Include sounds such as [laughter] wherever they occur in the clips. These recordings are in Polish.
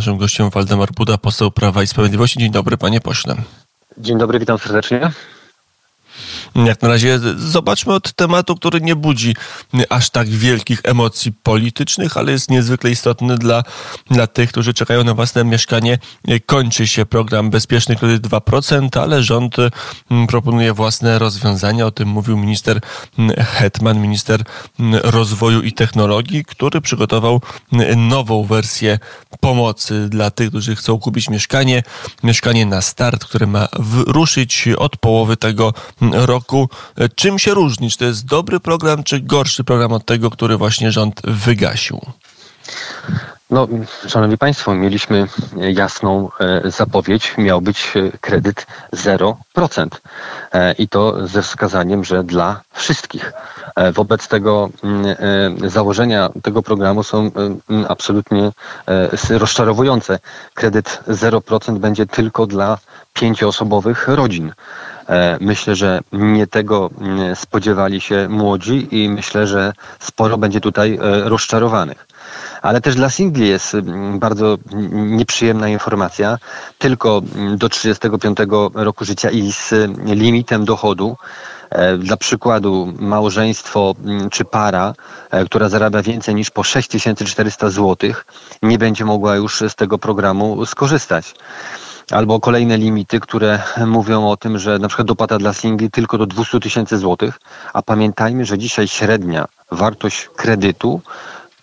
Naszym gościem Waldemar Buda, poseł Prawa i Sprawiedliwości. Dzień dobry, panie pośle. Dzień dobry, witam serdecznie. Jak na razie zobaczmy od tematu, który nie budzi aż tak wielkich emocji politycznych, ale jest niezwykle istotny dla, dla tych, którzy czekają na własne mieszkanie. Kończy się program Bezpieczny Kredyt 2%, ale rząd mm, proponuje własne rozwiązania. O tym mówił minister Hetman, minister rozwoju i technologii, który przygotował nową wersję pomocy dla tych, którzy chcą kupić mieszkanie. Mieszkanie na start, które ma ruszyć od połowy tego roku. Czym się różni? Czy to jest dobry program, czy gorszy program od tego, który właśnie rząd wygasił? No, szanowni państwo, mieliśmy jasną e, zapowiedź. Miał być e, kredyt 0%. E, I to ze wskazaniem, że dla wszystkich. Wobec tego mm, założenia tego programu są absolutnie rozczarowujące. Kredyt 0% będzie tylko dla pięcioosobowych rodzin. E, myślę, że nie tego mm, spodziewali się młodzi i myślę, że sporo będzie tutaj e, rozczarowanych. Ale też dla singli jest mm, bardzo nieprzyjemna informacja. Tylko mm, do 35 roku życia i z limitem dochodu e, dla przykładu, małżeństwo czy para, która zarabia więcej niż po 6400 zł, nie będzie mogła już z tego programu skorzystać albo kolejne limity, które mówią o tym, że na przykład dopłata dla singli tylko do 200 tysięcy złotych, a pamiętajmy, że dzisiaj średnia wartość kredytu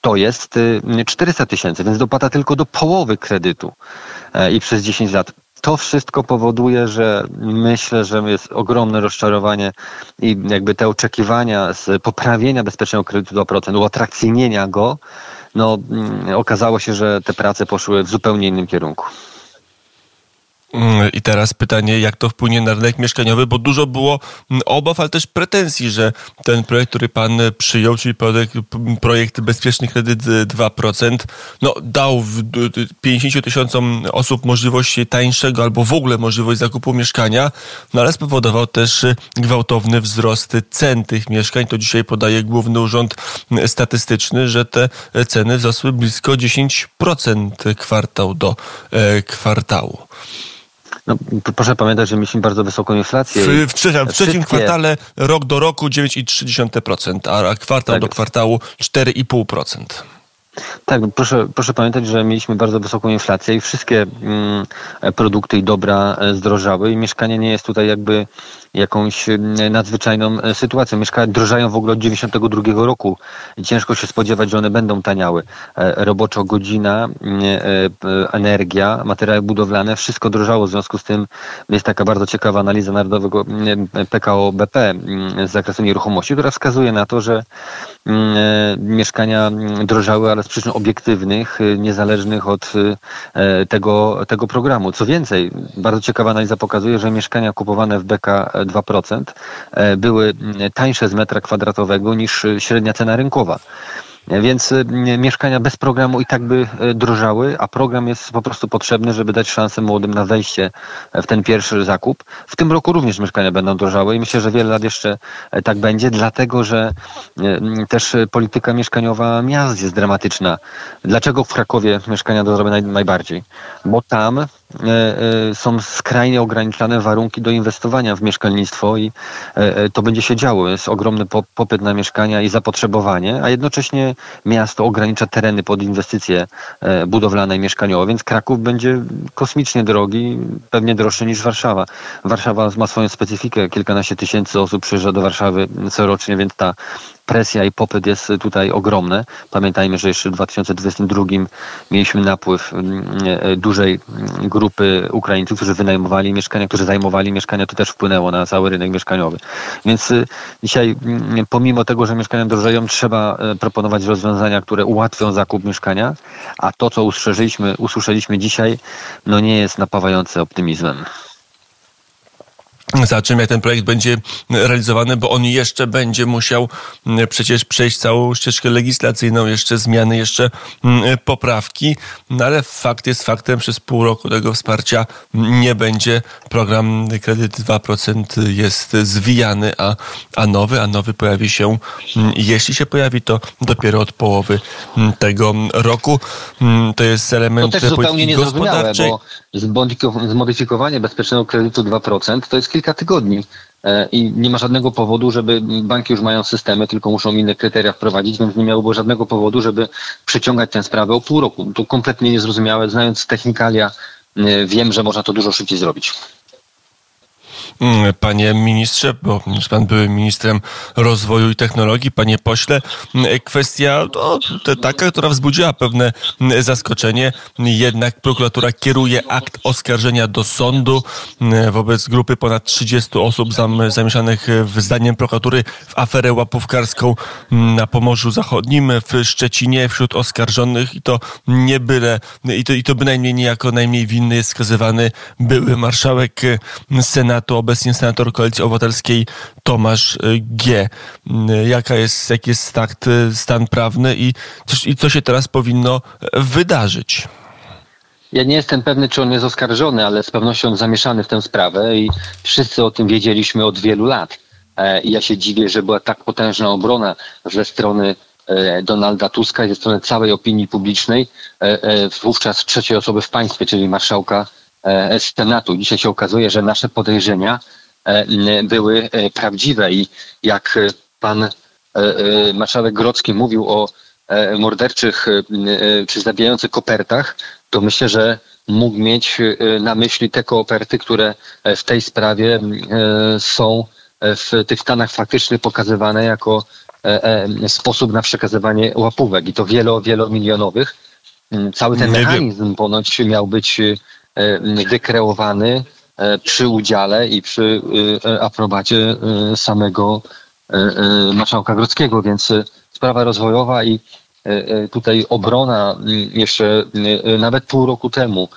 to jest 400 y, tysięcy, więc dopłata tylko do połowy kredytu e, i przez 10 lat. To wszystko powoduje, że myślę, że jest ogromne rozczarowanie i jakby te oczekiwania z poprawienia bezpiecznego kredytu do procentu, uatrakcyjnienia go, no mm, okazało się, że te prace poszły w zupełnie innym kierunku. Mm, I teraz pytanie, jak to wpłynie na rynek mieszkaniowy, bo dużo było mm, obaw, ale też pretensji, że ten projekt, który pan przyjął, czyli projekt, projekt Bezpieczny Kredyt 2%, no, dał 50 tysiącom osób możliwość tańszego albo w ogóle możliwość zakupu mieszkania, no ale spowodował też gwałtowny wzrost cen tych mieszkań. To dzisiaj podaje Główny Urząd Statystyczny, że te ceny wzrosły blisko 10% kwartał do e, kwartału. No, proszę pamiętać, że mieliśmy bardzo wysoką inflację. W, w, trzecim, w trzecim kwartale rok do roku 9,3%, a kwartał tak do kwartału 4,5%. Tak, proszę, proszę pamiętać, że mieliśmy bardzo wysoką inflację i wszystkie mm, produkty i dobra e, zdrożały i mieszkanie nie jest tutaj jakby jakąś nadzwyczajną e, sytuacją. Mieszkania drożają w ogóle od 92 roku i ciężko się spodziewać, że one będą taniały. E, roboczo godzina, energia, materiały budowlane, wszystko drożało. W związku z tym jest taka bardzo ciekawa analiza Narodowego PKO BP z zakresu nieruchomości, która wskazuje na to, że mieszkania drożały, ale z przyczyn obiektywnych, niezależnych od e, tego, tego programu. Co więcej, bardzo ciekawa analiza pokazuje, że mieszkania kupowane w BK 2% e, były tańsze z metra kwadratowego niż średnia cena rynkowa. Więc y, mieszkania bez programu i tak by y, drożały, a program jest po prostu potrzebny, żeby dać szansę młodym na wejście w ten pierwszy zakup. W tym roku również mieszkania będą drożały i myślę, że wiele lat jeszcze e, tak będzie, dlatego że e, też polityka mieszkaniowa miast jest dramatyczna. Dlaczego w Krakowie mieszkania drożały naj, najbardziej? Bo tam e, są skrajnie ograniczane warunki do inwestowania w mieszkalnictwo i to będzie się działo. Jest ogromny popyt na mieszkania i zapotrzebowanie, a jednocześnie miasto ogranicza tereny pod inwestycje e, budowlane i mieszkaniowe, więc Kraków będzie kosmicznie drogi, pewnie droższy niż Warszawa. Warszawa ma swoją specyfikę, kilkanaście tysięcy osób przyjeżdża do Warszawy corocznie, więc ta presja i popyt jest tutaj ogromny. Pamiętajmy, że jeszcze w 2022 mieliśmy napływ mm, e, dużej mm, grupy Ukraińców, którzy wynajmowali mieszkania, którzy zajmowali mieszkania. To też wpłynęło na cały rynek mieszkaniowy. Więc y, dzisiaj, mm, pomimo tego, że mieszkania drożeją, trzeba e, proponować rozwiązania, które ułatwią zakup mieszkania, a to, co usłyszeliśmy, usłyszeliśmy dzisiaj, no nie jest napawające optymizmem. Za czym jak ten projekt będzie realizowany, bo on jeszcze będzie musiał mm, przecież przejść całą ścieżkę legislacyjną, jeszcze zmiany, jeszcze mm, poprawki, no ale fakt jest faktem, przez pół roku tego wsparcia nie będzie. Program kredyt 2% jest zwijany, a, a nowy, a nowy pojawi się, mm, jeśli się pojawi, to dopiero od połowy tego roku. To jest element to też zupełnie niezrozumiałe, bo zmodyfikowanie bezpiecznego kredytu 2% to jest kilka tygodni e, i nie ma żadnego powodu, żeby banki już mają systemy, tylko muszą inne kryteria wprowadzić, więc nie miałoby żadnego powodu, żeby przeciągać tę sprawę o pół roku. To kompletnie niezrozumiałe. Znając technikalia, e, wiem, że można to dużo szybciej zrobić. Mm, panie ministrze, bo pan był ministrem rozwoju i technologii, panie pośle, mm, kwestia to taka, która wzbudziła pewne mm, zaskoczenie. Jednak prokuratura kieruje akt oskarżenia do sądu wobec grupy ponad 30 osób zamieszanych w zdaniem prokuratury w aferę łapówkarską na Pomorzu Zachodnim w Szczecinie wśród oskarżonych i to nie byle, i to, i to bynajmniej nie jako najmniej winny jest skazywany były marszałek Senatu obecnie senator Koalicji Obywatelskiej Tomasz y, G. Y, jaka jest, jaki jest stakt, y, stan prawny i, i co się teraz powinno wydarzyć? Ja nie jestem pewny, czy on jest oskarżony, ale z pewnością zamieszany w tę sprawę i wszyscy o tym wiedzieliśmy od wielu lat. E, I ja się dziwię, że była tak potężna obrona ze strony e, Donalda Tuska i ze strony całej opinii publicznej, e, wówczas trzeciej osoby w państwie, czyli marszałka E, Senatu. Dzisiaj się okazuje, że nasze podejrzenia e, były e, prawdziwe i jak pan marszałek Grocki mówił o morderczych czy zabijających kopertach, to myślę, że mógł mieć na myśli te koperty, które w tej sprawie są w tych stanach faktycznych pokazywane jako sposób na przekazywanie łapówek i to wielo, wielomilionowych. Cały ten mechanizm ponoć miał być E, wykreowany e, przy udziale i przy e, aprobacie samego marszałka Grodzkiego, więc sprawa rozwojowa i tutaj obrona jeszcze nawet pół roku temu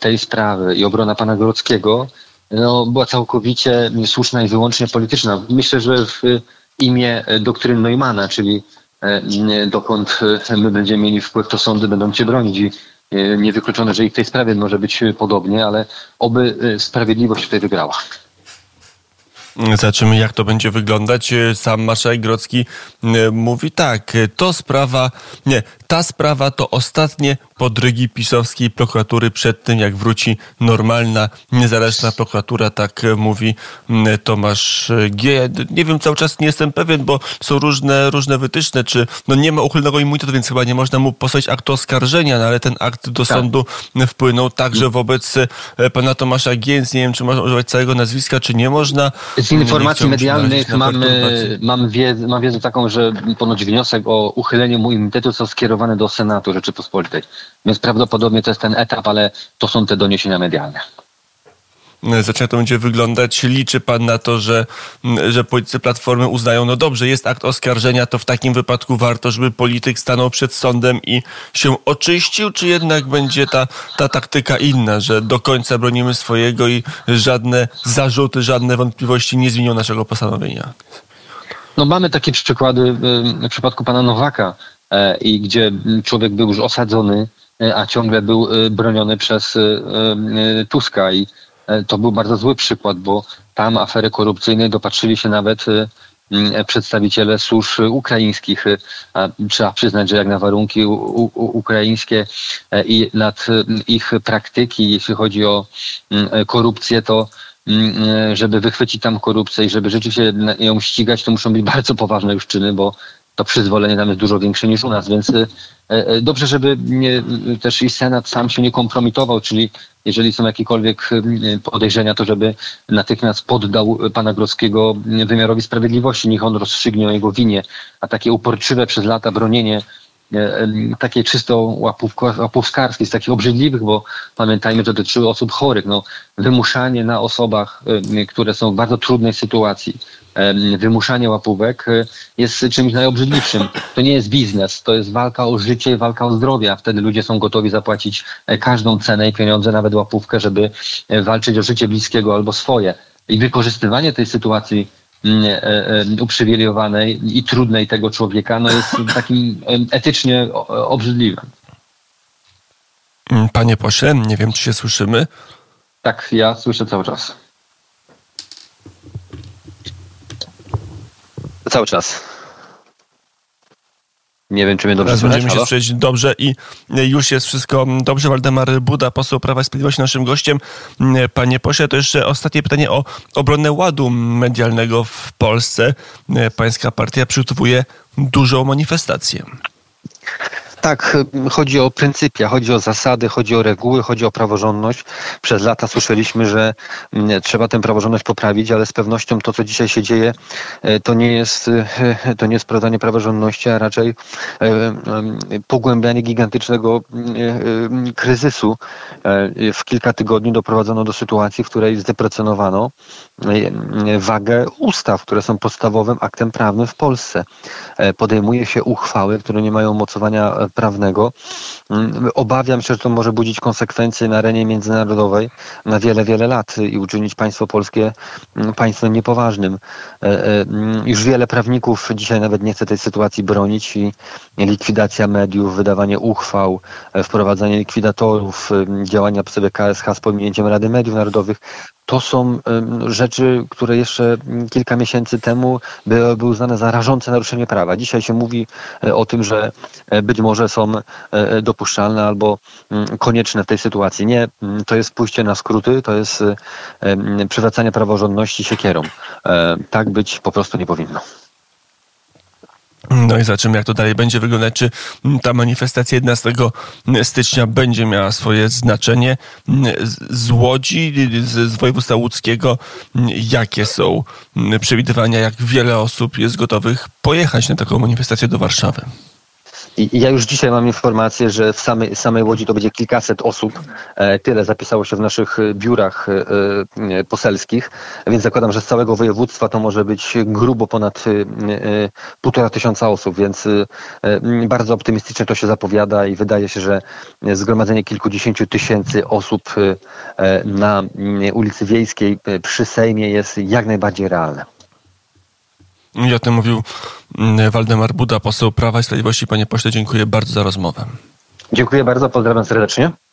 tej sprawy i obrona pana Grodzkiego no, była całkowicie słuszna i wyłącznie polityczna. Myślę, że w imię doktryn Neumana, czyli dokąd my będziemy mieli wpływ, to sądy będą cię bronić i E, niewykluczone, że i w tej sprawie może być podobnie, ale oby e, sprawiedliwość tutaj wygrała. Zobaczymy, jak to będzie wyglądać. Sam marszałek Grocki e, mówi tak, to sprawa, nie, ta sprawa to ostatnie podrygi pisowskiej prokuratury przed tym, jak wróci normalna, niezależna prokuratura, tak mówi Tomasz G. Nie wiem, cały czas nie jestem pewien, bo są różne, różne wytyczne, czy no nie ma uchylnego immunitetu, więc chyba nie można mu posłać aktu oskarżenia, no ale ten akt do tak. sądu wpłynął także wobec e, pana Tomasza G. Więc nie wiem, czy można używać całego nazwiska, czy nie można. Z informacji medialnych mamy, mam, wiedzę, mam wiedzę taką, że ponoć wniosek o uchylenie mu immunitetu został skierowany do Senatu Rzeczypospolitej. Więc prawdopodobnie to jest ten etap, ale to są te doniesienia medialne zaczyna to będzie wyglądać. Liczy pan na to, że, że politycy Platformy uznają, no dobrze, jest akt oskarżenia, to w takim wypadku warto, żeby polityk stanął przed sądem i się oczyścił, czy jednak będzie ta, ta taktyka inna, że do końca bronimy swojego i żadne zarzuty, żadne wątpliwości nie zmienią naszego postanowienia? No mamy takie przykłady w przypadku pana Nowaka, e, i gdzie człowiek był już osadzony, e, a ciągle był e, broniony przez Tuska i to był bardzo zły przykład, bo tam afery korupcyjnej dopatrzyli się nawet przedstawiciele służb ukraińskich. Trzeba przyznać, że jak na warunki ukraińskie i nad ich praktyki, jeśli chodzi o korupcję, to żeby wychwycić tam korupcję i żeby rzeczywiście ją ścigać, to muszą być [laughs] bardzo poważne już czyny, bo to przyzwolenie tam jest dużo większe niż u nas, więc e, e, dobrze, żeby nie, też i Senat sam się nie kompromitował, czyli jeżeli są jakiekolwiek podejrzenia, to żeby natychmiast poddał pana Grodzkiego wymiarowi sprawiedliwości, niech on rozstrzygnie o jego winie, a takie uporczywe przez lata bronienie e, takie czysto łapówkarskie, z takich obrzydliwych, bo pamiętajmy, że dotyczyły osób chorych. No, wymuszanie na osobach, które są w bardzo trudnej sytuacji, wymuszanie łapówek e, jest czymś najobrzydliwszym. To nie jest biznes, to jest walka o życie, walka o zdrowie, a wtedy ludzie są gotowi zapłacić e, każdą cenę i pieniądze, nawet łapówkę, żeby e, walczyć o życie bliskiego albo swoje. i wykorzystywanie tej sytuacji e, e, uprzywilejowanej i trudnej tego człowieka no jest [laughs] takim etycznie obrzydliwym. Mm, panie pośle, nie wiem, czy się słyszymy. Tak, ja słyszę cały czas. Cały czas. Nie wiem, czy mnie dobrze Teraz słychać. będziemy się słyszeć dobrze i już jest wszystko dobrze. Waldemar Buda, poseł Prawa i Sprawiedliwości, naszym gościem. Panie pośle, to jeszcze ostatnie pytanie o obronę ładu medialnego w Polsce. Pańska partia przygotowuje dużą manifestację. Tak, chodzi o pryncypia, chodzi o zasady, chodzi o reguły, chodzi o praworządność. Przez lata słyszeliśmy, że mm, trzeba tę praworządność poprawić, ale z pewnością to, co dzisiaj się dzieje, e, to nie jest, e, [laughs] to nie jest sprawdzanie praworządności, a raczej e, pogłębianie gigantycznego kryzysu. W kilka tygodni doprowadzono do sytuacji, w której zdeprecjonowano wagę ustaw, które są podstawowym aktem prawnym w Polsce. Podejmuje się uchwały, które nie mają mocowania prawnego. Mm, obawiam się, że to może budzić konsekwencje na arenie międzynarodowej na wiele, wiele lat i uczynić państwo polskie mm, państwem niepoważnym. E, e, mm, już wiele prawników dzisiaj nawet nie chce tej sytuacji bronić i likwidacja mediów, wydawanie uchwał, e, wprowadzanie likwidatorów, działania sobie KSH z pominięciem Rady Mediów Narodowych to są rzeczy, które jeszcze kilka miesięcy temu były uznane za rażące naruszenie prawa. Dzisiaj się mówi e, o tym, że e, być może są e, dopuszczalne albo konieczne w tej sytuacji. Nie, to jest pójście na skróty, to jest przywracanie praworządności siekierą. Tak być po prostu nie powinno. No i zobaczymy, jak to dalej będzie wyglądać. Czy ta manifestacja 11 stycznia będzie miała swoje znaczenie? Z Łodzi, z, województwa łódzkiego, jakie są przewidywania, jak wiele osób jest gotowych pojechać na taką manifestację do Warszawy? I ja już dzisiaj mam informację, że w samej, samej Łodzi to będzie kilkaset osób. E, tyle zapisało się w naszych biurach e, e, poselskich, więc zakładam, że z całego województwa to może być grubo ponad półtora tysiąca osób, więc bardzo optymistycznie to się zapowiada i wydaje się, że zgromadzenie kilkudziesięciu tysięcy osób na ulicy Wiejskiej przy Sejmie jest jak najbardziej realne. I o tym mówił mm, Waldemar Buda, poseł Prawa i Sprawiedliwości. Panie pośle, dziękuję bardzo za rozmowę. Dziękuję bardzo, pozdrawiam serdecznie.